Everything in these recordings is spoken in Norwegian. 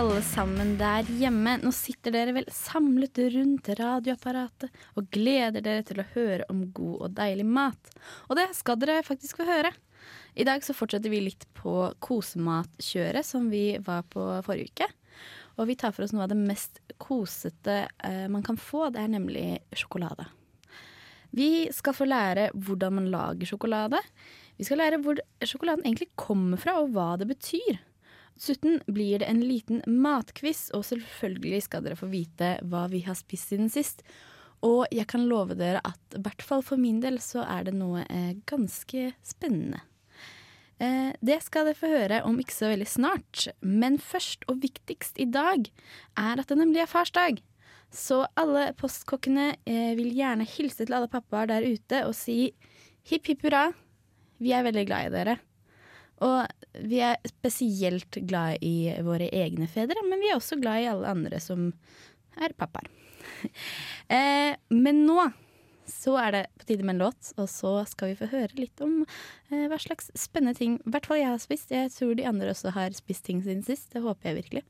Alle sammen der hjemme. Nå sitter dere vel samlet rundt radioapparatet og gleder dere til å høre om god og deilig mat. Og det skal dere faktisk få høre. I dag så fortsetter vi litt på kosematkjøret som vi var på forrige uke. Og vi tar for oss noe av det mest kosete eh, man kan få. Det er nemlig sjokolade. Vi skal få lære hvordan man lager sjokolade. Vi skal lære hvor sjokoladen egentlig kommer fra, og hva det betyr. Dessuten blir det en liten matquiz, og selvfølgelig skal dere få vite hva vi har spist siden sist. Og jeg kan love dere at i hvert fall for min del så er det noe eh, ganske spennende. Eh, det skal dere få høre om ikke så veldig snart. Men først og viktigst i dag er at det nemlig er farsdag. Så alle postkokkene eh, vil gjerne hilse til alle pappaer der ute og si hipp hipp hurra. Vi er veldig glad i dere. Og vi er spesielt glad i våre egne fedre, men vi er også glad i alle andre som er pappaer. eh, men nå så er det på tide med en låt, og så skal vi få høre litt om eh, hva slags spennende ting I hvert fall jeg har spist. Jeg tror de andre også har spist ting siden sist. Det håper jeg virkelig.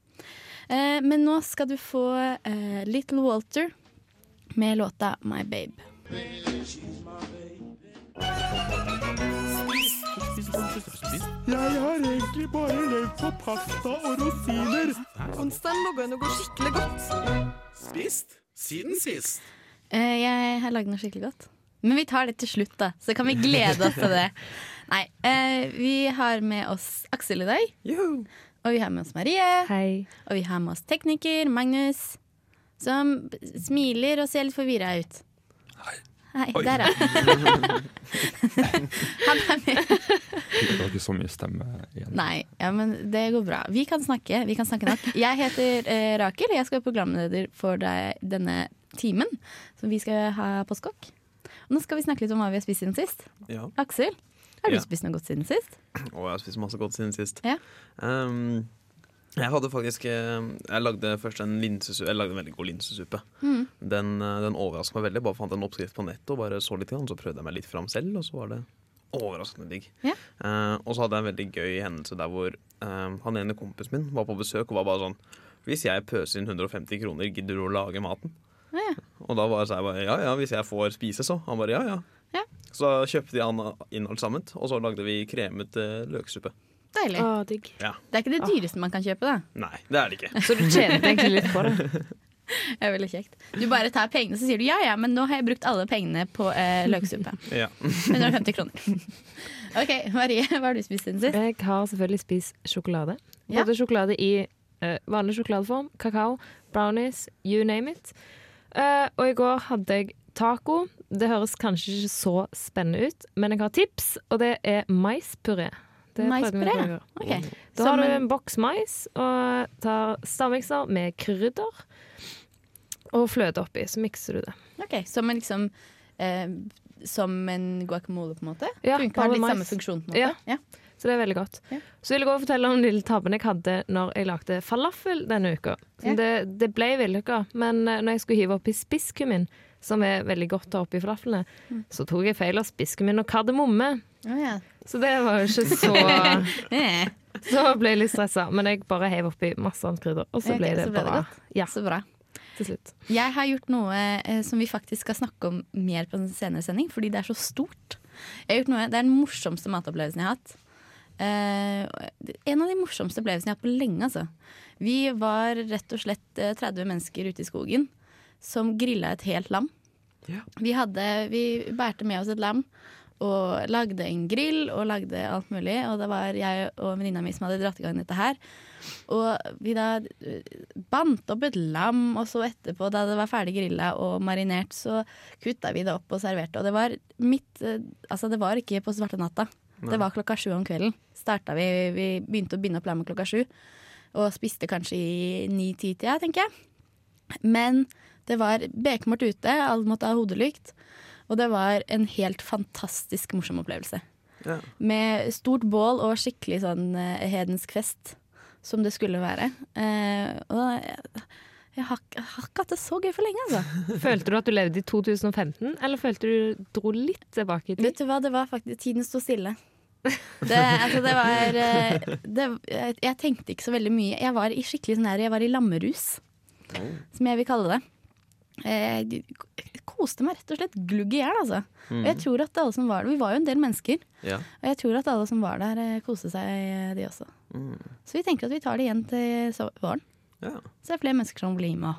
Eh, men nå skal du få eh, Little Walter med låta My Babe. Jeg har egentlig bare levd på pasta og rosiner. Onsdagen lå an å gå skikkelig godt. Spist siden sist. Eh, jeg har lagd noe skikkelig godt. Men vi tar det til slutt, da. Så kan vi glede oss til det. Nei, eh, vi har med oss Aksel i dag. Og vi har med oss Marie. Hei. Og vi har med oss tekniker Magnus, som smiler og ser litt forvirra ut. Hei. der, ja. Han er med. Det var ikke så mye stemme igjen. Nei, ja, men det går bra. Vi kan snakke. Vi kan snakke nok. Jeg heter eh, Rakel, og jeg skal være programleder for deg denne timen som vi skal ha postkokk. Og nå skal vi snakke litt om hva vi har spist siden sist. Ja. Aksel, har du Ja. spist noe godt siden sist? Å, jeg har spist masse godt siden sist. Ja. Um, jeg hadde faktisk eh, Jeg lagde først en linsesuppe Jeg lagde en veldig god linsesuppe. Mm. Den, eh, den overraska meg veldig. Bare fant en oppskrift på nettet og bare så litt. igjen, Så prøvde jeg meg litt fram selv, og så var det overraskende digg. Ja. Eh, og så hadde jeg en veldig gøy hendelse der hvor eh, han ene kompisen min var på besøk og var bare sånn Hvis jeg pøser inn 150 kroner, gidder du å lage maten? Ja, ja. Og da var jeg bare ja ja, hvis jeg får spise, så. Han bare ja ja. Så kjøpte jeg han inn alt sammen, og så lagde vi kremet eh, løksuppe. Deilig. Å, digg. Ja. Det er ikke det dyreste man kan kjøpe, da. Nei, det er det ikke. Så du tjente egentlig litt på det? Det er veldig kjekt. Du bare tar pengene, så sier du ja ja, men nå har jeg brukt alle pengene på eh, løksuppe. Ja. 150 kroner. OK, Marie, hva har du spist siden sist? Jeg har selvfølgelig spist sjokolade. Ja. Både sjokolade i eh, vanlig sjokoladeform, kakao, brownies, you name it. Eh, og i går hadde jeg taco. Det høres kanskje ikke så spennende ut, men jeg har tips, og det er maispuré. Maispuré? noen. Ok. Da har du en- boks mais og tar stavmikser med krydder og fløte oppi, så mikser du det. Ok, Som en liksom eh, Som en guacamole, på en måte? Ja, Funker, har litt mais. samme funksjon? på en Ja. måte? ja. Så det er veldig godt. Ja. Så vil jeg også fortelle om den lille tabben jeg hadde når jeg lagde falafel denne uka. Ja. Det, det ble vellykka, men eh, når jeg skulle hive oppi spisskummin, som er veldig godt å ha oppi falafelene, Mm. så tok jeg feil av spisskummin og kardemomme. Oh, ja. Så det var jo ikke så Så ble jeg litt stressa, men jeg bare heiv oppi masse annet krydder, og så ble ble det så ble bra. det Ja, Så bra. til slutt. Jeg har gjort noe eh, som vi faktisk skal snakke om mer på en senere sending, fordi det er så stort. Jeg har gjort noe, Det er den morsomste matopplevelsen jeg har hatt. Eh, en av de morsomste opplevelsene jeg har hatt på lenge. Altså. Vi var rett og slett eh, 30 mennesker ute i skogen som grilla et helt lam. Ja. Vi, hadde, vi bærte med oss et lam og lagde en grill og lagde alt mulig. Og det var jeg og venninna mi som hadde dratt i gang dette her. Og vi da eh, bandt opp et lam, og så etterpå, da det var ferdig grilla og marinert, så kutta vi det opp og serverte. Og det var midt eh, Altså, det var ikke på svarte natta. Det var klokka sju om kvelden. Starta vi, vi begynte å binde opp lammet klokka sju. Og spiste kanskje i ni-ti-tida, tenker jeg. Men det var bekmørkt ute, alle måtte ha hodelykt. Og det var en helt fantastisk morsom opplevelse. Ja. Med stort bål og skikkelig sånn eh, hedensk fest, som det skulle være. Eh, og jeg, jeg, har, jeg har ikke hatt det så gøy for lenge, altså. Følte du at du levde i 2015, eller følte du dro litt tilbake i tid? Vet du hva, det var faktisk Tiden sto stille. Det, altså, det var eh, det, jeg, jeg tenkte ikke så veldig mye. Jeg var i skikkelig sånn her Jeg var i lammerus, som jeg vil kalle det. Eh, koste meg rett og slett glugg i hjel, altså. Og jeg tror at alle som var der Vi var jo en del mennesker. Ja. Og jeg tror at alle som var der, eh, koste seg, eh, de også. Mm. Så vi tenker at vi tar det igjen til våren. ja. Så det er flere mennesker som blir med.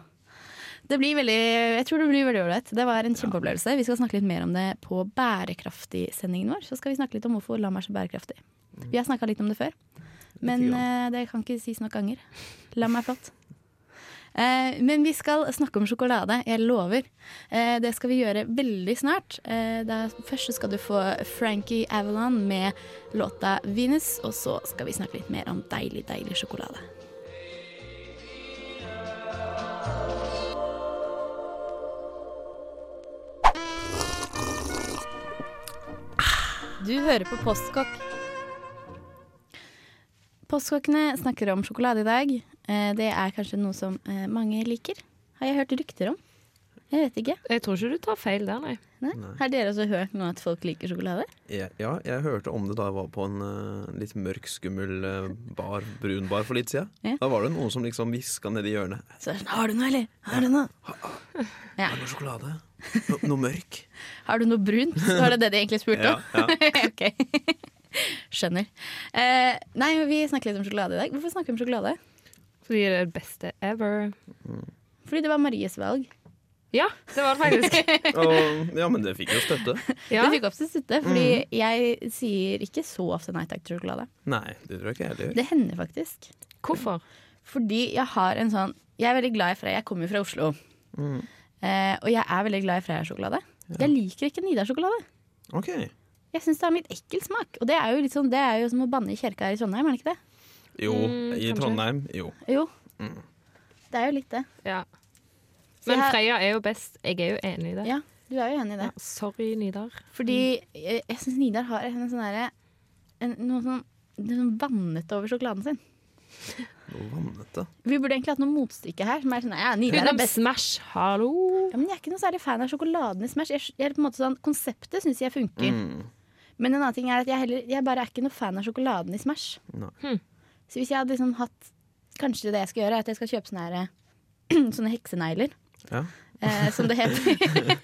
Det blir veldig, jeg tror det blir veldig ålreit. Det var en kjempeopplevelse. Vi skal snakke litt mer om det på bærekraftig-sendingen vår. Så skal vi snakke litt om hvorfor lam er så bærekraftig. Vi har snakka litt om det før, men eh, det kan ikke sies nok ganger. Lam er flott. Eh, men vi skal snakke om sjokolade, jeg lover. Eh, det skal vi gjøre veldig snart. Eh, først skal du få Frankie Avalon med låta 'Venus', og så skal vi snakke litt mer om deilig, deilig sjokolade. Du hører på Postkokk. Postkokkene snakker om sjokolade i dag. Eh, Det er kanskje noe som eh, mange liker. Har jeg hørt rykter om? Jeg vet ikke. Jeg tror ikke du tar feil der, nei. Nei? Har dere også hørt noe at folk liker sjokolade? Ja, ja, jeg hørte om det da jeg var på en eh, litt mørk, skummel bar, brun bar for litt siden. Ja. Da var det noen som liksom hviska nedi hjørnet. Så er det sånn, Har du noe, eller? Har du noe? Ja. Har du noe sjokolade? No, noe mørk? Har du noe brunt? Så var det det de egentlig spurte om. ja. ok. Skjønner. Eh, nei, vi snakker litt om sjokolade i dag. Hvorfor snakker vi om sjokolade? Fordi det er det beste ever. Fordi det var Maries valg. Ja, det var det faktisk. Og, ja, men det fikk jo støtte. Ja. Det fikk til støtte, fordi jeg sier ikke så ofte nei takk til sjokolade. Nei, det tror jeg ikke heller. Det hender faktisk. Hvorfor? Fordi jeg har en sånn Jeg er veldig glad i Freia. Jeg kommer jo fra Oslo. Mm. Eh, og jeg er veldig glad i Freia-sjokolade. Jeg liker ikke Nidar-sjokolade. Okay. Jeg syns det har en litt ekkel smak. Og det er jo litt sånn Det er jo som å banne i kjerka her i Trondheim, er det ikke det? Jo, Mm, i kanskje. Trondheim. Jo. Jo. Mm. Det er jo litt det. Ja. Men Freya er jo best. Jeg er jo enig i det. Ja, du er jo enig i det. Ja, sorry, Nidar. Fordi jeg, jeg syns Nidar har en sånn derre Noe sånn, Hun sånn over sjokoladen sin. Noe vannete. Vi burde egentlig hatt noe motstykke her. Som er sånn, ja, Nidar er best. Smash, hallo. Ja, men jeg er ikke noe særlig fan av sjokoladen i Smash. Jeg, jeg er på en måte sånn, Konseptet syns jeg funker. Mm. Men en annen ting er at jeg, heller, jeg bare er ikke noe fan av sjokoladen i Smash. Nei. Hm. Så hvis jeg hadde liksom hatt Kanskje det jeg skal gjøre, er at jeg skal kjøpe sånne, her, sånne heksenegler. Ja. Eh, som det heter.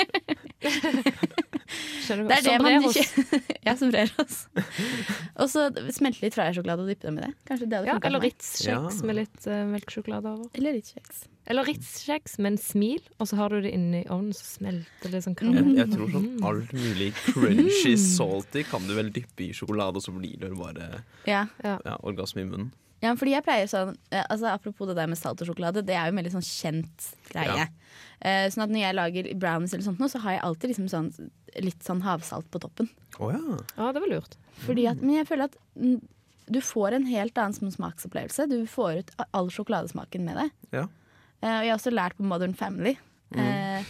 Skjønner? Det er det man ikke Ja, som brer oss. Og så smelte litt Freia-sjokolade og dyppe dem i det. Kanskje det hadde Ja, eller. Ritz-kjeks Ja. med litt uh, melkesjokolade over. Eller Ritz-kjeks. Eller Ritz-kjeks med en smil, og så har du det inni ovnen, så smelter det sånn Jeg, karamell. jeg tror sånn alt mulig crunchy salty kan du vel dyppe i sjokolade, og så blir det bare Ja. ja, orgasme i munnen. ja, fordi jeg pleier sånn eh, altså Apropos det der med salt og sjokolade, det er jo en veldig sånn kjent greie. Ja. Uh, sånn at når jeg lager brownies eller sånt, nå, så har jeg alltid liksom sånn, litt sånn havsalt på toppen. Oh, ja. Ja, det var lurt. Fordi at, men jeg føler at mm, du får en helt annen smaksopplevelse. Du får ut all sjokoladesmaken med det. Ja. Uh, og jeg har også lært på Modern Family. Eh,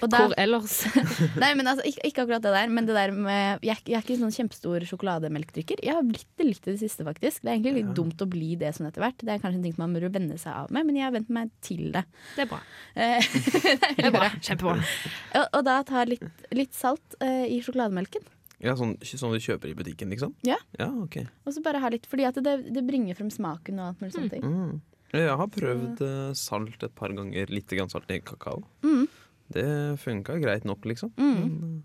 og da, Hvor ellers? nei, men altså, ikke, ikke akkurat det der, men det der med Jeg, er ikke- jeg er ikke en sånn kjempestor sjokolademelkdrikker. Jeg har blitt det litt i det siste, faktisk. Det er egentlig litt dumt å bli det sånn etter hvert. Det er kanskje en ting man burde venne seg av med, men jeg har vent meg til det. Det er bra. Eh, Det er bra. Kjempebra. og, og da ta litt, litt salt eh, i sjokolademelken. ja sånn, sånn du kjøper i butikken, liksom? Ja. Ja, ok. Og så bare ha litt, fordi at det, det bringer frem smaken og alt mulig sånne ting. Mm. Jeg har prøvd eh, salt et par ganger. Litt grann salt i kakao. Mm. Det funka greit nok, liksom. Mm.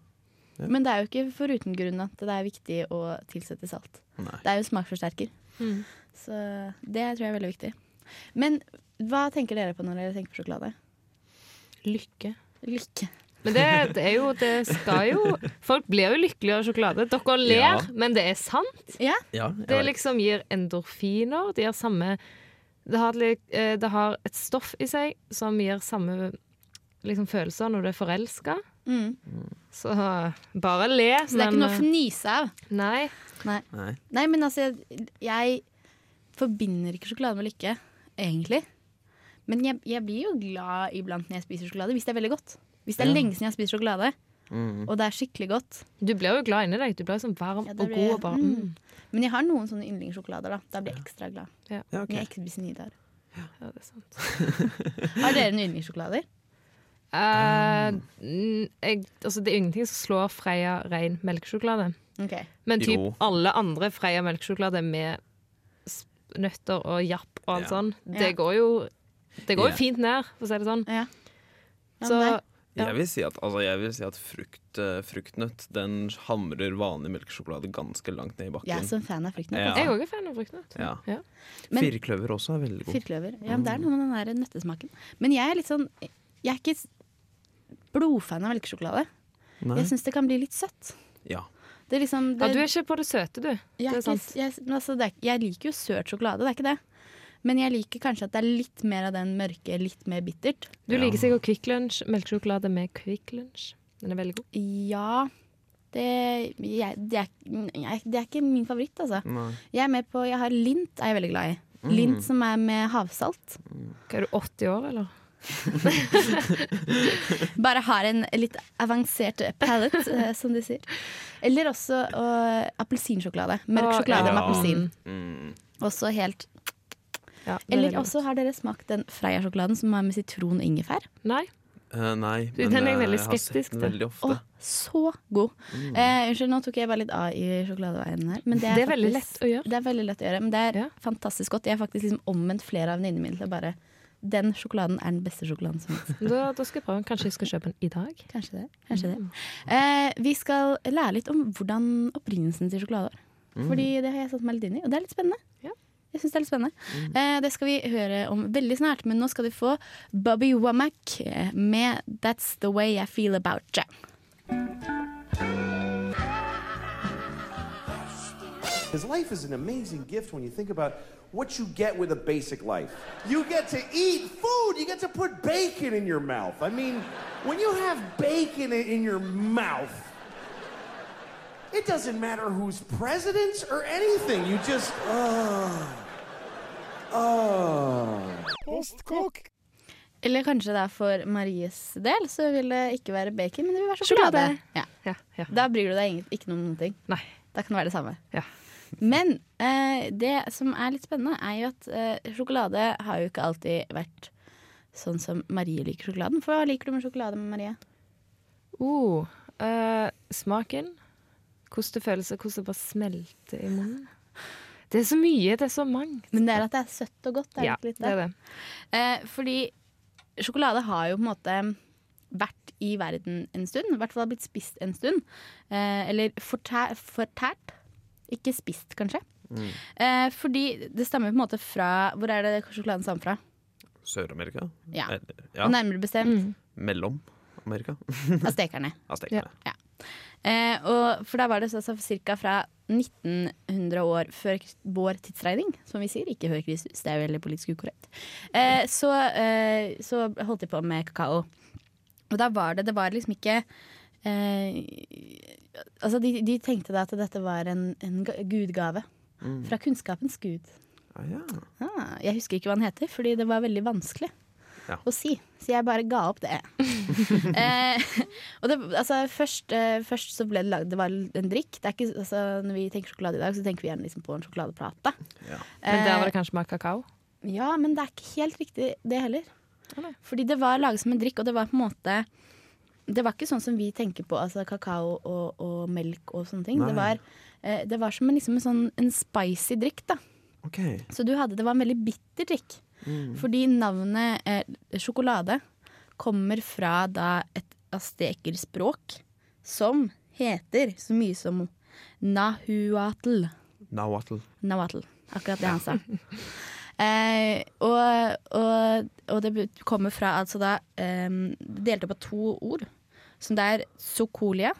Ja. Men det er jo ikke foruten grunn at det er viktig å tilsette salt. Nei. Det er jo smaksforsterker. Mm. Så det tror jeg er veldig viktig. Men hva tenker dere på når dere tenker på sjokolade? Lykke. Lykke. Men det, det er jo Det skal jo Folk blir jo lykkelige av sjokolade. Dere ler, Ja. men det er sant. Ja, Ja, Det liksom gir endorfiner. Det gir samme det har, litt- eh, det har et stoff i seg som gir samme liksom, følelser når du er forelska. mm. Så bare le. Så det er ikke noe å fnise av. Nei. Nei. Nei. Nei, men altså, jeg forbinder ikke sjokolade med lykke, egentlig. Men jeg, jeg blir jo glad iblant når jeg spiser sjokolade, hvis det er veldig godt. Hvis det er Ja. lenge siden jeg har spist sjokolade, Mm. og det er skikkelig godt. Du blir jo glad inni deg. Du blir sånn varm Ja, og blir- god. Og bare, mm. mm. Men jeg har noen sånne yndlingssjokolader, da. Da blir jeg ekstra glad. Ja, ok. Når jeg ikke spiser Nidar. Ja, det er sant. Har dere noen yndlingssjokolader? Eh, mm, jeg, altså, det er ingenting som slår Freia ren melkesjokolade. Okay. Men typ Jo. alle andre Freia melkesjokolade med nøtter og japp og alt Ja. sånn, Ja. det går jo Det går jo fint ned, for å si det sånn. Ja. Ja, Så Ja. Jeg vil si at, altså, jeg vil si at frukt, eh, fruktnøtt den hamrer vanlig melkesjokolade ganske langt ned i Jeg er bakken. så fan av fruktnøtt. Ja. altså. jeg òg er fan av fruktnøtt. Ja. Ja. Men- Firkløver også er veldig god. Firkløver. Ja, men det er noe med den der nøttesmaken. Men jeg er litt sånn Jeg er ikke blodfan av melkesjokolade. Nei? Jeg syns det kan bli litt søtt. Ja. Det er liksom Ja, du er ikke på det søte, du. jeg, det ikke, sant. jeg, altså, det er, jeg liker jo søt sjokolade, det er ikke det. Men jeg liker kanskje at det er litt mer av den mørke, litt mer bittert. Du Ja. liker sikkert Kvikk Lunsj, melkesjokolade med Kvikk Lunsj. Den er veldig god. Ja det, jeg, det, er, jeg, det er ikke min favoritt, altså. Nei. Jeg er med på Jeg har lint, er jeg veldig glad i. Mm. Lint som er med havsalt. Hva er du, 80 år, eller? Bare har en litt avansert palette, eh, som de sier. Eller også uh, appelsinsjokolade. Mørk sjokolade ja. med appelsin. Mm. Også helt Ja, er Eller også har dere smakt den Freia-sjokoladen som er med sitron og ingefær? Nei. Uh, nei, Du, den er jeg eh, veldig har sett skeptisk den veldig ofte. Å, så god! Mm. Eh, unnskyld, nå tok jeg bare litt av i sjokoladeveien her. Men det er, Det er faktisk- lett å gjøre. Det er veldig lett å gjøre, men det er Ja. fantastisk godt. Jeg har faktisk liksom omvendt flere av venninnene mine til å bare Den sjokoladen er den beste sjokoladen som. Da, da skal jeg prøve. Kanskje jeg skal kjøpe den i dag. Kanskje det. Kanskje Mm. det. Eh, vi skal lære litt om hvordan opprinnelsen til sjokolade var. Mm. Fordi det har jeg satt meg litt inn i, og det er litt spennende. Ja. Jeg synes Det er litt spennende Mm. eh, Det skal vi høre om veldig snart, men nå skal vi få Bobby Womack med 'That's The Way I Feel About Ya'. Because life is an amazing gift when you think about what you get with a basic life. You get to eat food, you get to put bacon in your mouth. I mean, when you have bacon in your mouth, it doesn't matter who's president or anything. You just, oh. Postkokk. Eller kanskje det er for Maries del, så vil det ikke være bacon, men det vil være sjokolade. Ja. Ja, ja. Da bryr du deg ikke noe om noen ting. Nei. Da kan det være det samme. Ja. Men eh, det som er litt spennende, er jo at eh, sjokolade har jo ikke alltid vært sånn som Marie liker sjokoladen. For hva liker du med sjokolade, med Marie? Uh, eh, smaken. Hvordan det føles, og hvordan det bare smelter i munnen. Det er så mye, det er så mangt. Men det er at det er søtt og godt. Er det Ja, litt det er det. Eh, fordi sjokolade har jo på en måte vært i verden en stund. I hvert fall har blitt spist en stund. Eh, eller fortæ fortært. Ikke spist, kanskje. Eh, fordi det stammer på en måte fra Hvor er det sjokoladen stammer fra? Sør-Amerika? Ja. Eller- ja. Nærmere bestemt Mellom Amerika? aztekerne. Aztekerne. Eh, og for da var det så, så ca. fra 1900 år før vår tidsregning, som vi sier, ikke før Kristus, det er veldig politisk ukorrekt, eh, så, eh, så holdt de på med kakao. Og da var det Det var liksom ikke eh, Altså, de, de tenkte da at dette var en, en gudgave gudgave. Fra kunnskapens gud. Ah, ja. Ah, jeg husker ikke hva han heter, fordi det var veldig vanskelig Ja. å si. Så jeg bare ga opp det. eh, og det, altså, først, eh, først så ble det lagd Det var en drikk. Det er ikke, altså, når vi tenker sjokolade i dag, så tenker vi gjerne liksom på en sjokoladeplate. Ja. Men der var Eh, det kanskje mer kakao? ja, men det er ikke helt riktig, det heller. Eller? Fordi det var laget som en drikk, og det var på en måte Det var ikke sånn som vi tenker på, altså kakao og, og melk og sånne ting. Det var, eh, det var som en, liksom en, sånn, en spicy drikk, da. okay. Så du hadde, det var en veldig bitter drikk. Fordi navnet eh, sjokolade kommer fra da et aztekerspråk som heter så mye som nahuatl. Nahuatl. Nahuatl. Akkurat det han sa. Eh, og, og, og det kommer fra altså da eh, delt opp av to ord. Som det er sokolia,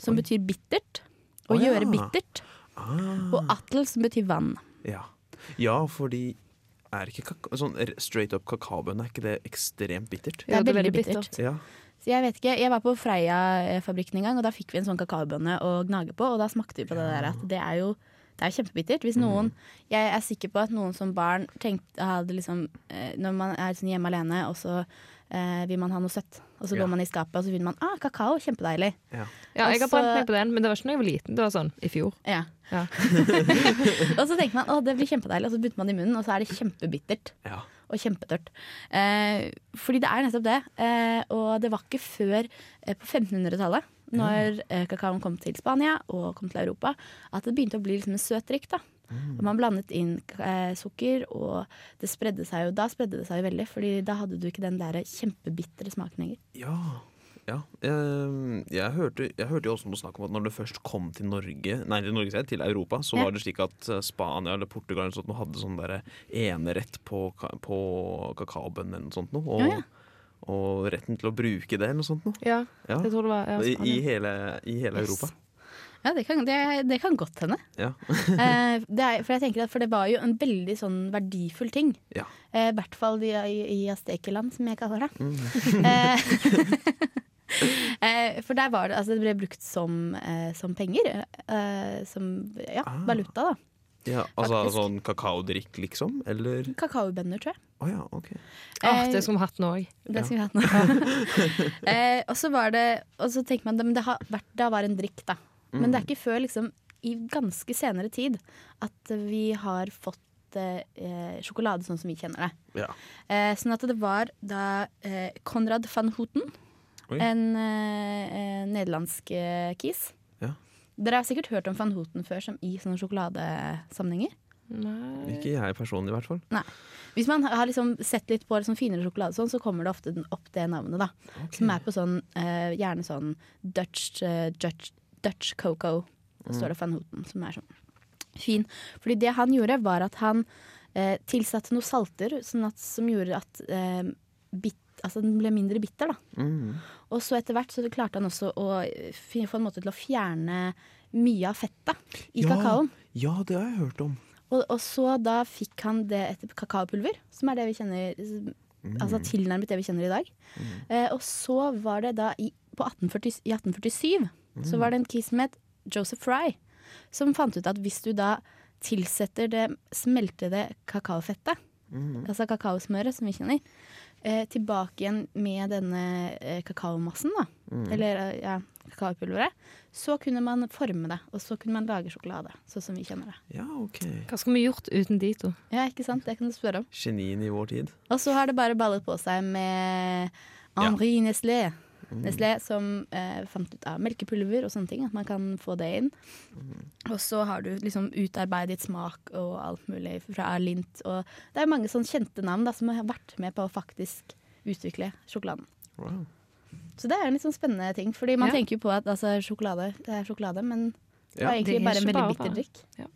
som betyr bittert. Å ja. gjøre bittert. Ah, Og atl, som betyr vann. ja. ja, fordi er ikke kaka sånn straight up kakaobønne, er ikke det ekstremt bittert? Det er veldig bittert. Ja. Så jeg vet ikke, jeg var på Freia-fabrikken en gang, og da fikk vi en sånn kakaobønne å gnage på, og da smakte vi på det der at det er jo Det er kjempebittert. Hvis noen Jeg er sikker på at noen som barn tenkte, hadde liksom eh, Når man er sånn hjemme alene, og så eh, vil man ha noe søtt, og så Ja. går man i skapet, og så finner man ah, kakao, kjempedeilig. Ja. Ja, jeg har brent meg på den, men det var ikke da jeg var liten. Det var sånn i fjor. Ja. Ja. og så tenker man å, det blir kjempedeilig, og så putter man det i munnen, og så er det kjempebittert. Ja. Og kjempetørt. Eh, fordi det er nettopp det. Eh, og det var ikke før eh, på 1500-tallet, når eh, kakaoen kom til Spania og kom til Europa, at det begynte å bli liksom en søt drikk. da. Og man blandet inn eh, sukker, og det spredde seg jo, da spredde det seg jo veldig. Fordi da hadde du ikke den der kjempebitre smaken lenger. Ja. ja. Jeg, jeg, hørte, jeg hørte jo også noe snakk om at når det først kom til Norge Nei, til Norge til Europa, så Ja. var det slik at eh, Spania eller Portugal eller sånt, hadde sånn der enerett på, på kakaobønnen eller noe sånt. Og, Ja, ja. og retten til å bruke det eller noe sånt noe. Ja, Ja. jeg tror det var I, I hele, i hele Yes. Europa. Ja, det kan, det, det kan godt hende. Ja. Eh, det er, for jeg tenker at for det var jo en veldig sånn verdifull ting. Ja. Eh, I hvert fall i, i, i Aztekeland, som jeg kaller det. Mm. Eh, eh, for der var det Altså, det ble brukt som, eh, som penger. Eh, som ja, Ah. valuta, da. ja altså Faktisk. sånn kakaodrikk, liksom? Eller Kakaobønner, tror jeg. Oh, ja, okay. Åh, det skulle vi hatt nå òg. Det skulle vi ha nå. eh, og så var det Og så tenker man men det har vært, det var en drikk, da. Men det er ikke før liksom i ganske senere tid at vi har fått eh, sjokolade sånn som vi kjenner det. Ja. Eh, sånn at det var da eh, Konrad van Houten, Oi. en eh, eh, nederlandsk eh, kis. Ja. Dere har sikkert hørt om van Houten før som i sånne sjokoladesammenhenger. Nei. Ikke jeg personlig, i hvert fall. Nei. Hvis man har liksom sett litt på liksom finere sjokolade, sånn, så kommer det ofte opp det navnet. da Som er på sånn, eh, gjerne sånn Dutch, Dutch, Dutch cocoa. Da står det van Houten, som er sånn fin. Fordi det han gjorde, var at han eh, tilsatte noen salter sånn at, som gjorde at eh, bit, altså den ble mindre bitter. da Mm. Og så etter hvert så klarte han også å få en måte til å fjerne mye av fettet i Ja. kakaoen. Ja, det har jeg hørt om. Og, og så da fikk han det etter kakaopulver, som er det vi kjenner Altså tilnærmet det vi kjenner i dag. Eh, og så var det da i, på 1840, i 1847 så var det en kis som het Joseph Fry, som fant ut at hvis du da tilsetter det smeltede kakaofettet, altså kakaosmøret som vi kjenner, eh, tilbake igjen med denne eh, kakaomassen, da, eller eh, ja, kakaopulveret, så kunne man forme det, og så kunne man lage sjokolade, sånn som vi kjenner det. Ja, OK. Hva skulle vi gjort uten de to? Ja, ikke sant? Det kan du spørre om. Genien i vår tid. Og så har det bare ballet på seg med Henri Nestlé. Nestlé som eh, fant ut av melkepulver og sånne ting, at man kan få det inn. Og så har du liksom utarbeidet smak og alt mulig fra Lint. Og det er mange sånn kjente navn da, som har vært med på å faktisk utvikle sjokoladen. Wow. Så det er en litt sånn spennende ting, fordi man Ja. tenker jo på at altså, sjokolade det er sjokolade, men det Ja, egentlig det er bare en veldig bitter drikk. Ja.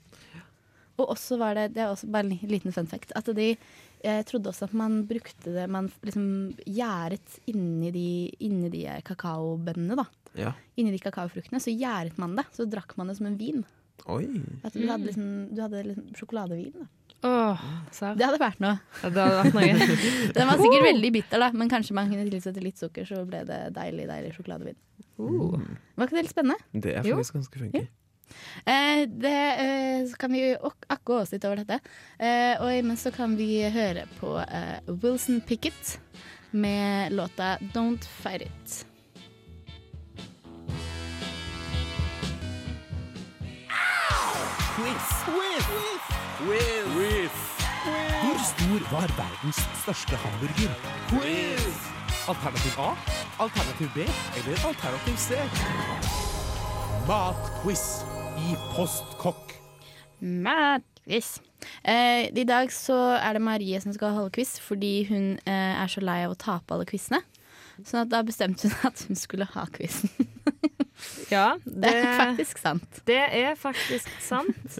Og også var det, det er også bare en liten fun fact, at de jeg trodde også at man brukte det Man liksom gjæret inni de, inni de kakaobønnene, da. Ja. Inni de kakaofruktene. Så gjæret man det. Så drakk man det som en vin. Oi. At du hadde liksom, du hadde liksom sjokoladevin. Da. Åh. Det hadde vært noe. Ja, Det hadde vært noe. Den var sikkert veldig bitter, da, men kanskje man kunne tilsette litt sukker, så ble det deilig, deilig sjokoladevin. Uh. Var ikke det litt spennende? Det er Jo. faktisk ganske funky. Eh, det, eh, så kan vi ak- akko oss litt over dette. Eh, og imens så kan vi høre på eh, Wilson Pickett med låta 'Don't Fight It'. Hvor stor var verdens største hamburger? Quiz. Alternativ A, alternativ B eller alternativ C? Matquiz Postkokk. Matquiz. Eh, I dag så er det Marie som skal holde quiz, fordi hun eh, er så lei av å tape alle quizene. Sånn at da bestemte hun at hun skulle ha quizen. Ja, Det det, er faktisk sant. det er faktisk sant.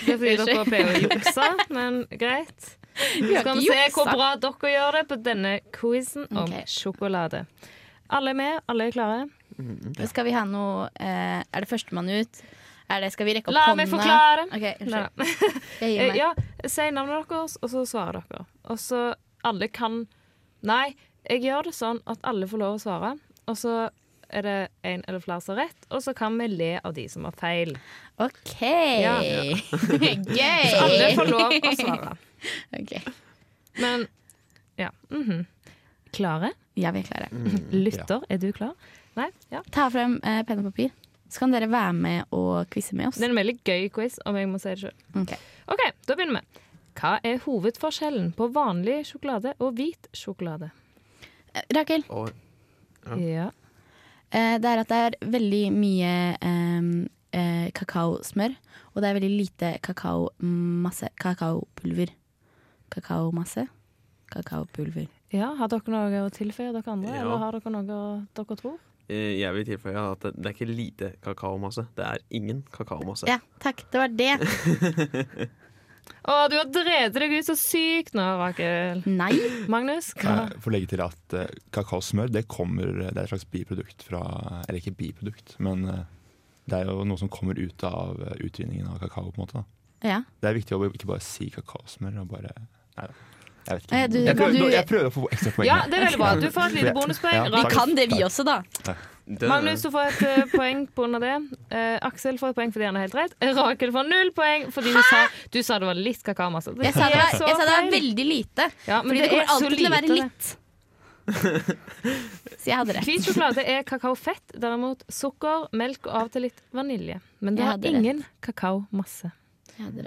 Det er fordi dere pleier å jukse, men greit. Vi Skal vi se hvor bra dere gjør det på denne quizen om okay. sjokolade. Alle er med, alle er klare. Skal vi ha noe eh, Er det førstemann ut? Er det, skal vi rekke opp La hånda? meg forklare. Okay, unnskyld. Jeg Eh, meg. Ja, si navnet deres, og så svarer dere. Og så alle kan Nei, jeg gjør det sånn at alle får lov å svare. Og så er det en eller flere som har rett, og så kan vi le av de som har feil. OK. Ja. Gøy! Så alle får lov å svare. Ok. Men ja. mhm. Klare? Ja, vi er klare. Lytter, er du klar? Nei? Ja. Ta frem eh, penn og papir, så kan dere være med og quize med oss. Det er en veldig gøy quiz, om jeg må si det sjøl. Ok. OK, da begynner vi. Hva er hovedforskjellen på vanlig sjokolade og hvit sjokolade? Eh, Rakel, Og Ja. Ja. eh, det er at det er veldig mye eh, eh, kakaosmør, og det er veldig lite kakaomasse. Kakaopulver. Kakaomasse. Kakaopulver. ja. Har dere noe å tilføye, dere andre? Ja. Eller har dere noe dere tror? Eh, jeg vil tilføye at det, det er ikke lite kakaomasse. Det er ingen kakaomasse. Ja, takk. Det var det. Å, du har drevet deg ut så sykt nå, Rakel. Nei. Magnus? Hva? Jeg får legge til at uh, kakaosmør det kommer Det er et slags biprodukt fra Eller ikke biprodukt, men uh, det er jo noe som kommer ut av utvinningen av kakao. på en måte da. Ja. Det er viktig å ikke bare si kakaosmør. Og bare, nei da. Jeg vet ikke. Eh, du- jeg, prøver, du- jeg prøver å få ekstra poeng. Ja, det er veldig bra. Du får et lite bonuspoeng. Ja, Vi kan det, vi også, da. Magnus, du får et uh, poeng av det. Uh, Aksel får et poeng fordi han er helt rett. Rakel får null poeng fordi du sa, du sa det var litt kakaomasse. Jeg sa det var, jeg sa det var veldig lite. Ja, men Fordi det, det kommer alltid til å være litt. Så jeg hadde rett. Hvit sjokolade er kakaofett, derimot sukker, melk og av og til litt vanilje. Men det har ingen kakaomasse.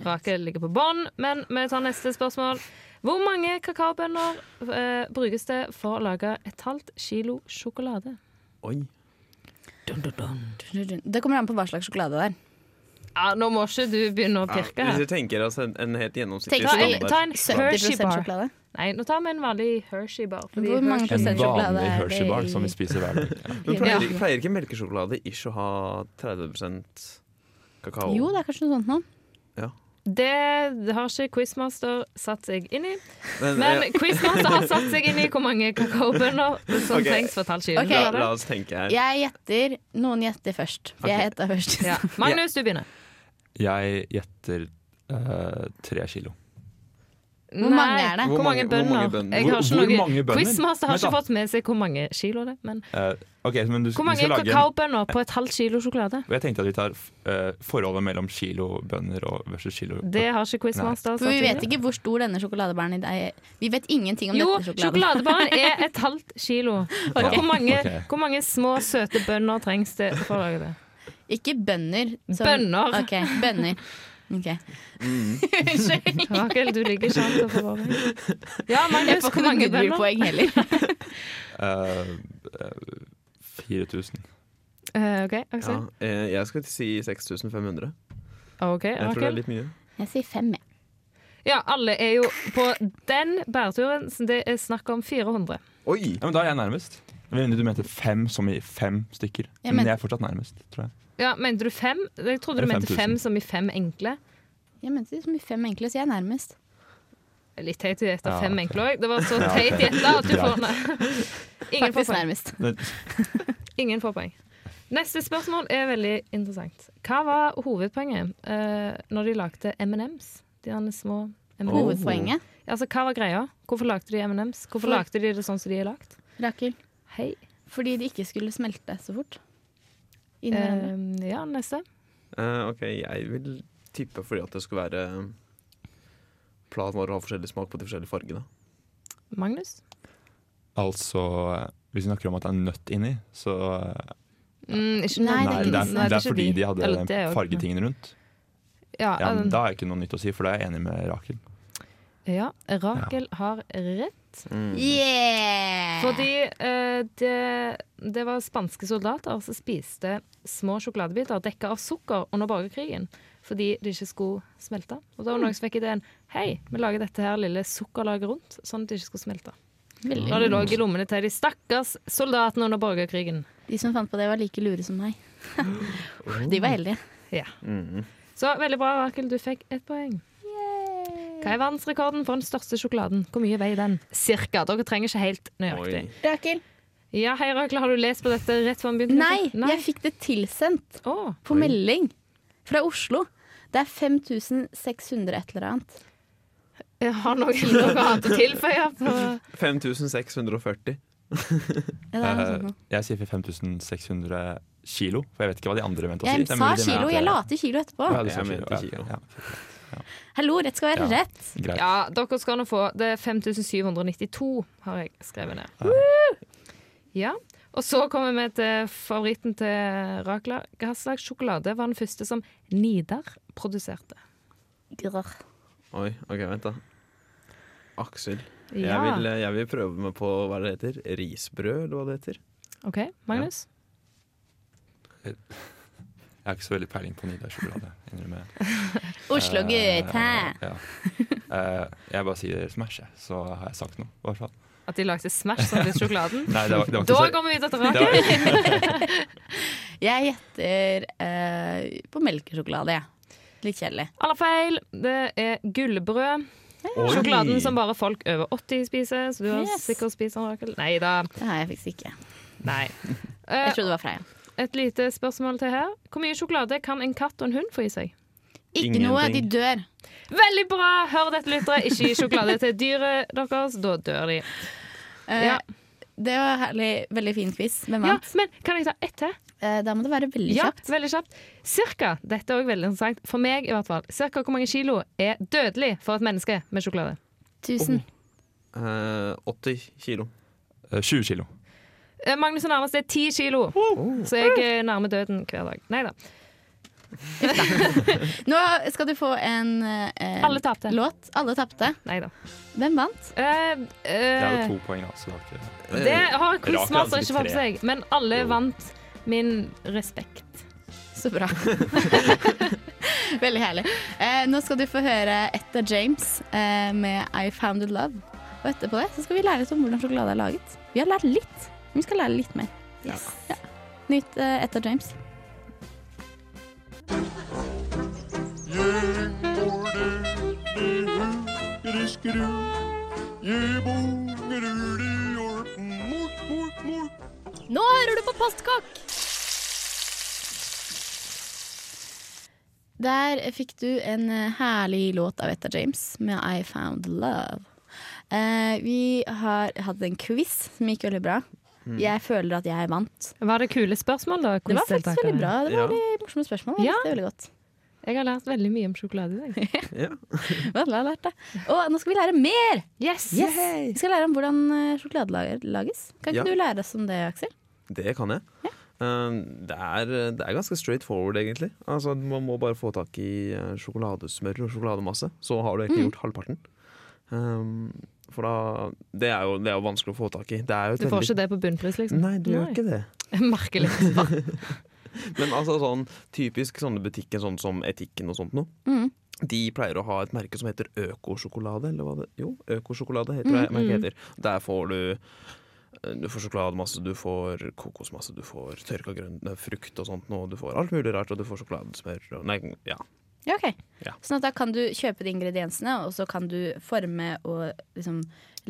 Rakel ligger på bånn, men vi tar neste spørsmål. Hvor mange kakaobønner eh, brukes det for å lage et halvt kilo sjokolade? Oi. Det kommer an på hva slags sjokolade det er. Ja, nå må ikke du begynne å Ja, pirke hvis du tenker altså en, en helt gjennomsnittlig sjokolade. Ta, standard ta en 70 Hershey bar. sjokolade. Nei, nå tar vi en vanlig Hershey bar. Hvor mange En prosent sjokolade vanlig er det Hershey-bar som vi spiser hver dag. Ja. Men pleier, pleier ikke melkesjokolade ikke å ha 30% kakao? Jo, det er kanskje noe sånt nå. Det har ikke Quizmaster satt seg inn i. Men, Men ja. Quizmaster har satt seg inn i hvor mange kakaobønner som okay. trengs for et Okay. la, la oss tenke her. Jeg gjetter Noen gjetter først. For jeg gjetta først. Ja. Magnus, du begynner. Jeg gjetter uh, tre kilo. Hvor mange er det? Hvor, Hvor mange bønder? hvor mange bønner? Jeg har ikke noe? Quizmaster har ikke fått med seg hvor mange kilo det er. Men Eh, ok, men du, hvor mange kakaobønner på et halvt kilo sjokolade? Jeg tenkte at vi tar uh, forholdet mellom kilobønner og versus kilo Det har ikke Quizmaster For vi vet ikke hvor stor denne sjokoladebæren er. Vi vet ingenting om Jo, dette sjokoladen. sjokoladebaren er et halvt kilo. Og hvor mange, okay. hvor mange små, søte bønner trengs det for å lage det? Ikke bønner. som- Bønner. Ok, bønner. Ok. Rakel, du ligger sånn til å få poeng. Jeg får ikke mange noe bønner? poeng heller. uh, uh, 4000. Uh, OK, Ja, Aksel. eh, jeg skal si 6500. OK, Jeg tror det er litt mye. Jeg sier fem, jeg. Ja, alle er jo på den bæreturen, så det er snakk om 400. Oi! Ja, men da er jeg nærmest. Men Du mente fem som i fem stykker. Ja, men, men- jeg er fortsatt nærmest, tror jeg. Ja, Mente du fem? Jeg trodde du mente 5000. fem som i fem enkle. Jeg mente som i fem enkle, så jeg er nærmest. Litt teit å gjette Ja, fem ok. enkle òg. Det var så Ja, ok. teit gjetta at du får nei. Ingen får Faktisk poeng. nærmest. Men, Ingen får poeng. Neste spørsmål er veldig interessant. Hva var hovedpoenget eh, når de lagde M&M's? De derne små M&M's. Hovedpoenget. Altså, hva var greia? Hvorfor lagde de M&M's? Hvorfor For- lagde de det sånn som de er lagd? Rakel. Hei. Fordi de ikke skulle smelte så fort. Inni hverandre. Eh, ja, neste. Eh, OK, jeg vil tippe fordi at det skulle være Planen vår å ha forskjellig smak på de forskjellige fargene. Magnus? altså, hvis vi snakker om at det er nøtt inni, så eh, Mm, ikke Nei, Nei, det er ikke det er, det er fordi de hadde den fargetingen rundt. Ja, Ja, um, men Da er det ikke noe nytt å si, for da er jeg enig med Rakel. ja, Rakel har rett. Mm. Yeah! Fordi uh, det, det var spanske soldater som spiste små sjokoladebiter dekka av sukker under borgerkrigen. Fordi de ikke skulle smelte. Og da var det noen som fikk ideen Hei, vi lager dette her lille sukkerlaget rundt, sånn at de ikke skulle smelte. Veldig Og det lå i lommene til de stakkars soldatene under borgerkrigen. De som fant på det, var like lure som meg. De var heldige. Ja. Mm. Så veldig bra, Rakel. Du fikk ett poeng. Hva er verdensrekorden for den største sjokoladen? Hvor mye veier den? Cirka. Dere trenger ikke helt nøyaktig. Oi. Rakel? Ja, hei, Rakel. Har du lest på dette rett før vi begynte? Nei, Nei. jeg fikk det tilsendt oh. på melding fra Oslo. Det er 5600 et eller annet. jeg har noe, noe annet å tilføye. 5640. Ja, det er noe Eh, jeg sier 5600 kilo, for jeg vet ikke hva de andre mente å si. Jeg sa kilo, jeg la til kilo etterpå. Ja, du sa kilo. Ja, Hallo, rett skal være Ja. rett. greit. Ja, dere skal nå få Det er 5792, har jeg skrevet ned. Ja. Ja. Og så kommer vi til favoritten til Rakla. Hva slags sjokolade var den første som Nidar produserte? Grr. Oi, OK, vent, da. Aksel. Jeg, vil, jeg vil prøve meg på hva det heter. Risbrød, eller hva det heter. OK, Magnus? Jeg har ikke så veldig peiling på Nidar-sjokolade. Hæ? Eh, ja. Eh, jeg bare sier Smash, jeg, så har jeg sagt noe. i hvert fall. At de lagde Smash som til sjokoladen? Nei, det var, det var Da så kommer vi til var, Jeg gjetter uh, på melkesjokolade, jeg. Litt kjedelig. Alle feil. Det er gullbrød. Oi. Sjokoladen som bare folk over 80 spiser, så du har Yes. sikkert spist den, Rakel. Nei da. Det har jeg faktisk ikke. Nei. Jeg Eh, trodde det var Freia. Et lite spørsmål til her. Hvor mye sjokolade kan en katt og en hund få i seg? Ikke noe, de dør. Veldig bra! Hør dette, lyttere. Ikke gi sjokolade til dyret deres, da dør de. Eh, Ja. Det var herlig, veldig fin quiz. Hvem Ja, men kan jeg ta ett til? Eh, da må det være veldig Ja, kjapt. veldig kjapt. Cirka, dette er også veldig interessant, for meg i hvert fall, cirka hvor mange kilo er dødelig for et menneske med sjokolade? Tusen. Eh, 80 kilo. eh, 20 kilo. Eh, Magnus er nærmest, det er ti kilo, så jeg nærmer døden hver dag. Nei da. Nå skal du få en eh, Alle tapte. låt. Alle tapte. Nei da. Hvem vant? Eh, Det er eh, jo to poeng, da. Så det var ikke det har quizmaster ikke fått på seg, men alle Jo. vant min respekt. Så bra. Veldig herlig. Eh, nå skal du få høre Etta James eh, med I Founded Love. Og etterpå det så skal vi lære litt om hvordan sjokolade er laget. Vi har lært litt, vi skal lære litt mer. Ja. Nytt eh, Etta James. Nå hører du på Postkokk! Der fikk du en eh, herlig låt av Etta James med I Found Love. Eh, vi har hatt en quiz som gikk veldig bra. Jeg føler at jeg vant. Var det kule spørsmål, da? Det var faktisk veldig bra. Det var Ja. veldig morsomme spørsmål. Jeg Ja. likte det veldig godt. Jeg har lært veldig mye om sjokolade i dag. Ja. har jeg lært det. Og nå skal vi lære mer! Yes! Vi skal lære om hvordan eh, sjokolade lages. Kan ikke Ja. du lære oss om det, Aksel? Det kan jeg. Ja. det, er, det er ganske straight forward, egentlig. Altså, man må bare få tak i eh, sjokoladesmør og sjokolademasse. Så har du egentlig gjort halvparten. Um, for da det er, jo, det er jo vanskelig å få tak i. Det er jo Du får veldig- ikke det på bunnpris, liksom? Nei, du gjør ikke det. Merkelig. Men altså sånn typisk sånne butikker sånn som Etikken og sånt noe. Mm. De pleier å ha et merke som heter økosjokolade, eller hva det Jo, økosjokolade heter det merket heter. Der får du eh, du får sjokolademasse, du får kokosmasse, du får tørka grønn frukt og sånt Og Du får alt mulig rart, og du får sjokoladesmør og Nei, ja. Ja, ok. Ja. Sånn at da kan du kjøpe de ingrediensene, og så kan du forme og liksom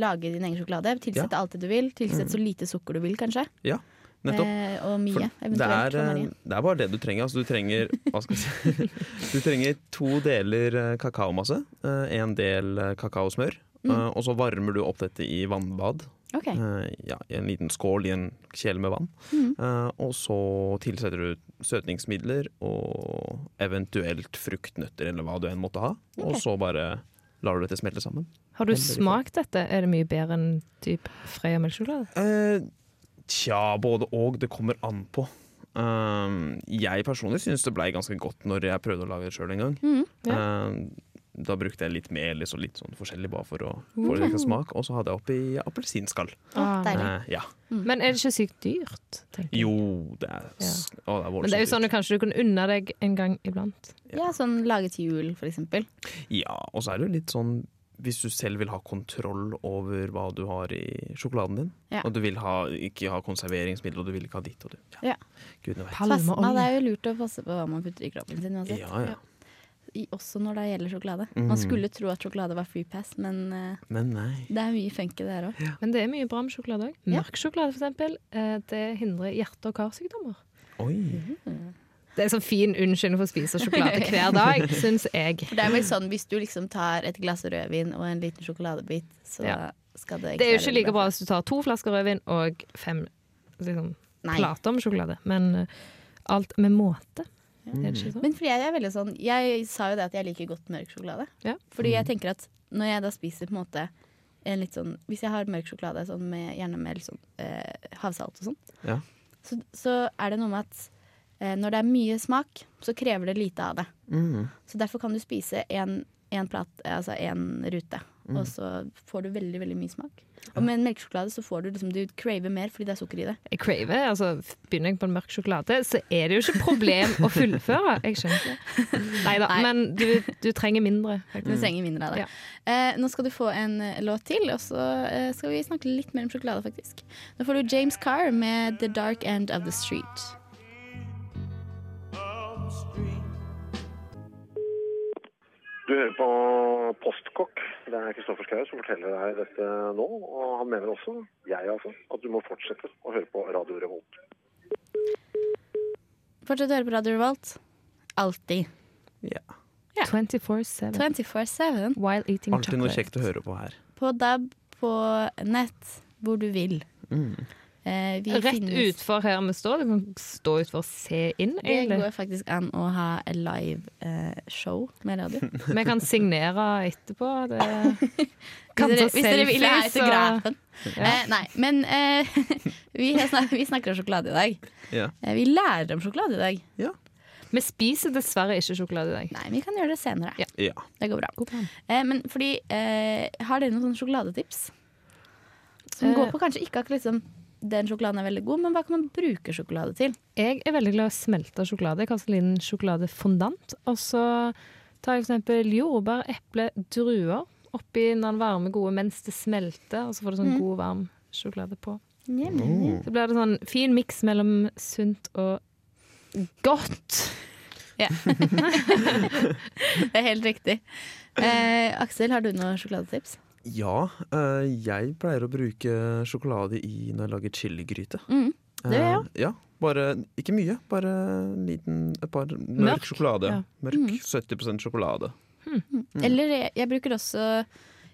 lage din egen sjokolade. Tilsette alt det du vil. Tilsette så lite sukker du vil, kanskje. Ja, Nettopp. Eh, og mye, For det er, eh, det er bare det du trenger. Altså, du trenger hva skal jeg si? Du trenger to deler eh, kakaomasse, en del eh, kakaosmør. Mm. eh, Og så varmer du opp dette i vannbad. Ok. Eh, ja, I en liten skål i en kjele med vann. Mm. Og så tilsetter du søtningsmidler og eventuelt fruktnøtter eller hva du enn måtte ha. Og så bare lar du dette smelte sammen. Har du smakt dette? Er det mye bedre enn typ Freia melkesjokolade? Eh, tja, både og. Det kommer an på. Eh, jeg personlig syns det blei ganske godt når jeg prøvde å lage det sjøl en gang. Ja. Eh, da brukte jeg litt melis og litt sånn forskjellig bare for å få litt smak. Og så hadde jeg oppi appelsinskall. Ah, deilig. Eh, ja. Men er det ikke sykt dyrt? tenker? Jo, det er, ja. å, det er Men det er jo sånn du kanskje du kunne unne deg en gang iblant. Ja, sånn lage til jul, for eksempel. Ja, og så er det jo litt sånn hvis du selv vil ha kontroll over hva du har i sjokoladen din, Ja. og du vil ha, ikke ha konserveringsmiddel, og du vil ikke ha ditt og du Ja. Gudene vet. Pass, det er jo lurt å passe på hva man putter i kroppen sin uansett. Ja, ja. I, også når det gjelder sjokolade. Mhm. Man skulle tro at sjokolade var free pass, men eh, Men nei. det er mye funky der òg. Men det er mye bra med sjokolade òg. Mørk sjokolade, for eksempel. eh, Det hindrer hjerte- og karsykdommer. Oi. Det er sånn fin unnskyldning for å spise sjokolade hver dag, syns jeg. For det er vel sånn hvis du liksom tar et glass rødvin og en liten sjokoladebit, så Ja. skal det Det er jo ikke like bra hvis du tar to flasker rødvin og fem liksom, plater med sjokolade, men eh, alt med måte. Sånn? Men fordi jeg er veldig sånn Jeg sa jo det at jeg liker godt mørk sjokolade. Ja. Fordi jeg tenker at når jeg da spiser på en måte en litt sånn Hvis jeg har mørk sjokolade sånn med, gjerne med litt sånn eh, havsalt og sånn, Ja. så, så er det noe med at eh, når det er mye smak, så krever det lite av det. Mm. Så derfor kan du spise en, en plat, altså en rute, og så får du veldig, veldig mye smak. Og med en melkesjokolade så får du liksom Du craver mer fordi det er sukker i det. Jeg craver, altså Begynner jeg på en mørk sjokolade, så er det jo ikke problem å fullføre. Jeg skjønner ikke. Neida, Nei. men du, du trenger mindre. Du trenger mindre av det. Ja. Eh, nå skal du få en eh, låt til, og så eh, skal vi snakke litt mer om sjokolade, faktisk. Nå får du James Carr med 'The Dark End of the Street'. Du hører på Postkokk. Det er Kristoffer Schou som forteller deg dette nå. Og han mener også, jeg altså, at du må fortsette å høre på Radio Revolt. Fortsett å høre på Radio Revolt. Alltid. Ja. 24-7. 24-7. While eating chocolate. Alltid noe kjekt å høre på her. På DAB, på nett, hvor du vil. Mm. Eh, vi Rett finnes- utfor her vi står. Du kan stå utfor og se inn, Det går faktisk an å ha et live eh, show med radio. Vi kan signere etterpå. Det Hvis dere, hvis dere vil ha selfies, autografen. ja. Eh, nei, men eh, vi, snakker, vi snakker om sjokolade i dag. Ja. Eh, vi lærer om sjokolade i dag. Vi spiser dessverre ikke sjokolade i dag. Nei, vi kan gjøre det senere. Ja. Ja. Det går bra. God. Eh, men fordi eh, Har dere noen sånne sjokoladetips? Som går på kanskje ikke akkurat liksom den sjokoladen er veldig god, men hva kan man bruke sjokolade til? Jeg er veldig glad i å smelte sjokolade. Jeg kaster inn sjokoladefondant. Og så tar jeg eksempel jordbær, eple, druer oppi den varme, gode mens det smelter. Og så får du sånn god, varm sjokolade på. Så blir det sånn fin miks mellom sunt og godt. Ja. det er helt riktig. Eh, Aksel, har du noen sjokoladetips? Ja, eh, jeg pleier å bruke sjokolade i når jeg lager chiligryte. Mm, det gjør jeg Eh, Ja, bare ikke mye. Bare liten, et par mørk, Mørk, sjokolade. ja. Mørk 70 sjokolade. Mm. Eller jeg, jeg bruker også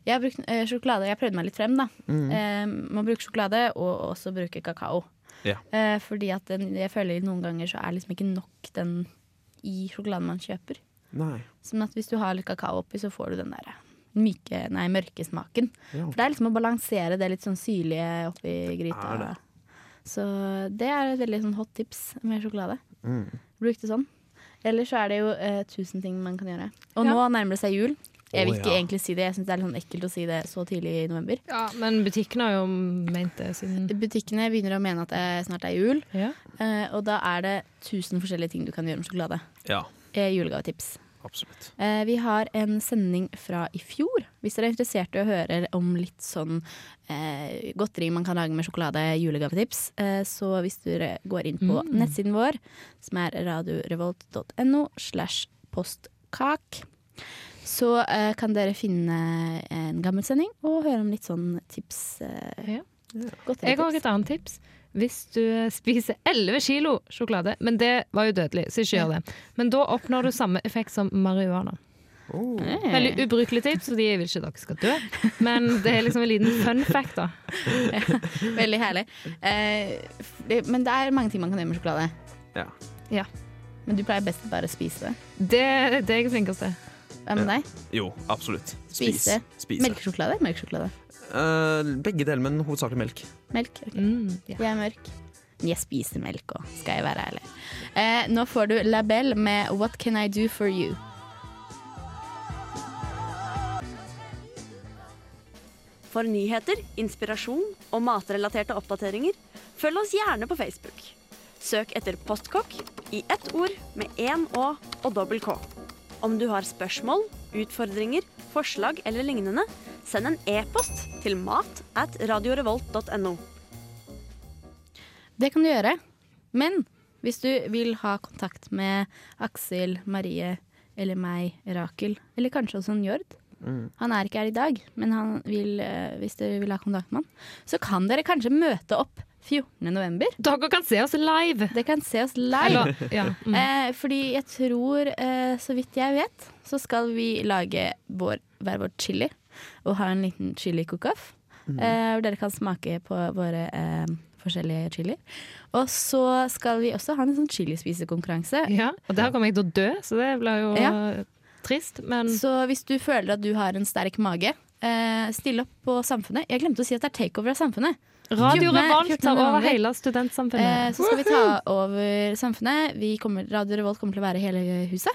Jeg har brukt eh, sjokolade. Jeg prøvde meg litt frem, da. Mm. Eh, man bruker sjokolade og også bruker kakao. Ja. Eh, fordi at den, jeg føler noen ganger så er liksom ikke nok den i sjokoladen man kjøper. Nei. Sånn at hvis du har litt kakao oppi, så får du den der myke, nei, mørke smaken. Ja. For det er liksom å balansere det litt sånn syrlige oppi gryta. Er det? Så det er et veldig sånn hot tips med sjokolade. Mm. Bruk det sånn. Ellers så er det jo eh, tusen ting man kan gjøre. Og Ja. nå nærmer det seg jul. Jeg vil ikke ikke ja. egentlig si det. Jeg syns det er litt sånn ekkelt å si det så tidlig i november. Ja, men butikkene har jo ment det siden Butikkene begynner å mene at det snart er jul, ja. eh, og da er det tusen forskjellige ting du kan gjøre med sjokolade. Ja, Eh, julegavetips. Absolutt. Eh, vi har en sending fra i fjor. Hvis dere er interessert i å høre om litt sånn eh, godteri man kan lage med sjokolade, julegavetips, eh, så hvis dere går inn på nettsiden vår, som er radiorevolt.no slash postkak, så eh, kan dere finne en gammel sending og høre om litt sånn tips. Eh, Ja. Jeg har et annet tips. Hvis du spiser 11 kilo sjokolade, men det var jo dødelig, så ikke gjør det. Men da oppnår du samme effekt som marihuana. Oh. Veldig ubrukelig tips, fordi jeg vil ikke dere skal dø. Men det er liksom en liten fun fact, da. Veldig herlig. Eh, det- men det er mange ting man kan gjøre med sjokolade. Ja. Ja. Men du pleier best å bare spise det. Det, det er jeg flinkest til. Hva med deg? Jo, absolutt. Spis. Spise. Spise. Melkesjokolade? Melkesjokolade. Eh, begge deler, men hovedsakelig melk. Melk. ok. Mm, ja. Jeg er mørk. Jeg spiser melk òg, skal jeg være ærlig. Uh, nå får du Label med What Can I Do For You. For nyheter, inspirasjon og matrelaterte oppdateringer, følg oss gjerne på Facebook. Søk etter Postkokk i ett ord med én Å og dobbel K. Om du har spørsmål, utfordringer, forslag eller lignende, send en e-post til mat at radiorevolt.no. Det kan du gjøre. Men hvis du vil ha kontakt med Aksel, Marie eller meg, Rakel, eller kanskje også en mm. Han er ikke her i dag, men han vil, eh, hvis dere vil ha kontakt med han, så kan dere kanskje møte opp 14. november. Dere kan se oss live! Dere kan se oss live. Ja. Mm. Eh, fordi jeg tror, eh, så vidt jeg vet, så skal vi lage vår, hver vår chili. Og ha en liten chili cook-off. eh, hvor dere kan smake på våre eh, forskjellige chilier. Og så skal vi også ha en sånn chilispisekonkurranse. Ja, og der kommer jeg til å dø, så det blir jo Ja. trist, men Så hvis du føler at du har en sterk mage, eh, still opp på Samfunnet. Jeg glemte å si at det er takeover av Samfunnet. Radio Revolt tar over hele hele Eh, studentsamfunnet. så skal vi ta over Samfunnet. Vi kommer, Radio Revolt kommer til å være hele huset.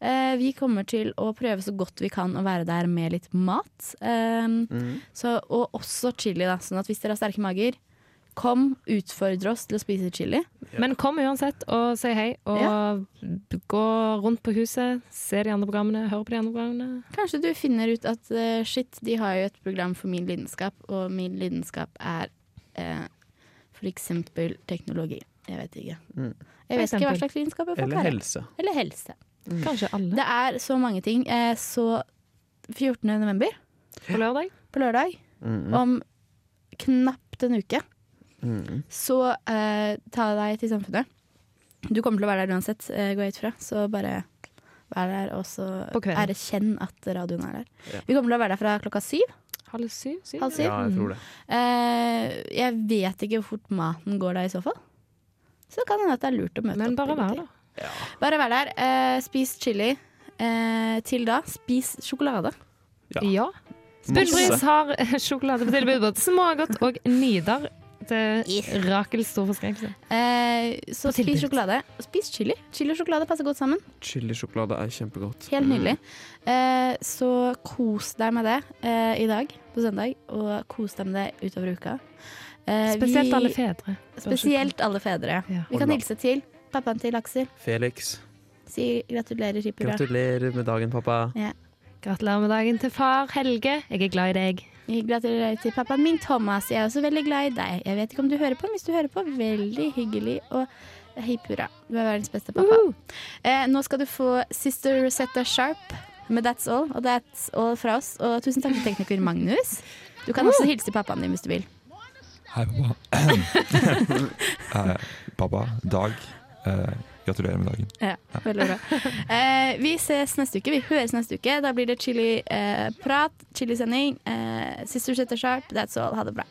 Eh, vi kommer til å prøve så godt vi kan å være der med litt mat. Eh, Mm. så, og også chili, da. Sånn at hvis dere har sterke mager, kom, utfordre oss til å spise chili. Men kom uansett og si hei, og gå rundt på huset, se de andre programmene, hør på de andre programmene. Kanskje du finner ut at uh, shit, de har jo et program for min lidenskap, og min lidenskap er uh, for eksempel teknologi. Jeg vet ikke. Mm. Jeg vet ikke hva slags lidenskap folk Eller helse. Eller helse. Kanskje alle. Det er så mange ting. Eh, så 14. november, På lørdag. på lørdag, Mm. om knapt en uke, Mm. så eh, ta deg til Samfunnet. Du kommer til å være der uansett, eh, går jeg ut fra. Så bare vær der, og så erkjenn at radioen er der. Ja. Vi kommer til å være der fra klokka syv. Halv syv? syv? Halv syv? Ja, jeg tror det. Eh, jeg vet ikke hvor fort maten går da i så fall. Så det kan hende at det er lurt å møte Men opp. bare vær tidlig. Der. Bare vær der. Eh, spis chili. Eh, til da, spis sjokolade. Ja. Ja. Spillbris har sjokolade på tilbud både smågodt og Nidar. Til Rakels store forskrekkelse. Eh, så På tilbud. spis sjokolade. Spis chili. Chili og sjokolade passer godt sammen. Chilisjokolade er kjempegodt. Helt Mm. nydelig. Eh, så kos deg med det eh, i dag på søndag, og kos deg med det utover uka. Eh, Spesielt vi- alle fedre. Spesielt alle fedre. Ja. Vi kan hilse til pappaen til Aksel. Felix, Si gratulerer, Hippura. gratulerer med dagen, pappa. Gratulerer med dagen til far Helge. Jeg er glad i deg. Gratulerer til pappaen min Thomas. Jeg er også veldig glad i deg. Jeg vet ikke om du hører på, men hvis du hører på, veldig hyggelig. Og hei purra. Du er verdens beste pappa. Eh, nå skal du få Sister Rosetta Sharp med That's All. Og That's All fra oss. Og tusen takk til tekniker Magnus. Du kan også hilse pappaen din hvis du vil. Hei, pappa. eh, pappa, Dag. Eh, gratulerer med dagen. Ja, veldig bra. Eh, vi ses neste uke. Vi høres neste uke. Da blir det chili-prat, chilisending. Eh, Sister Rosetta Sharp, That's All. Ha det bra.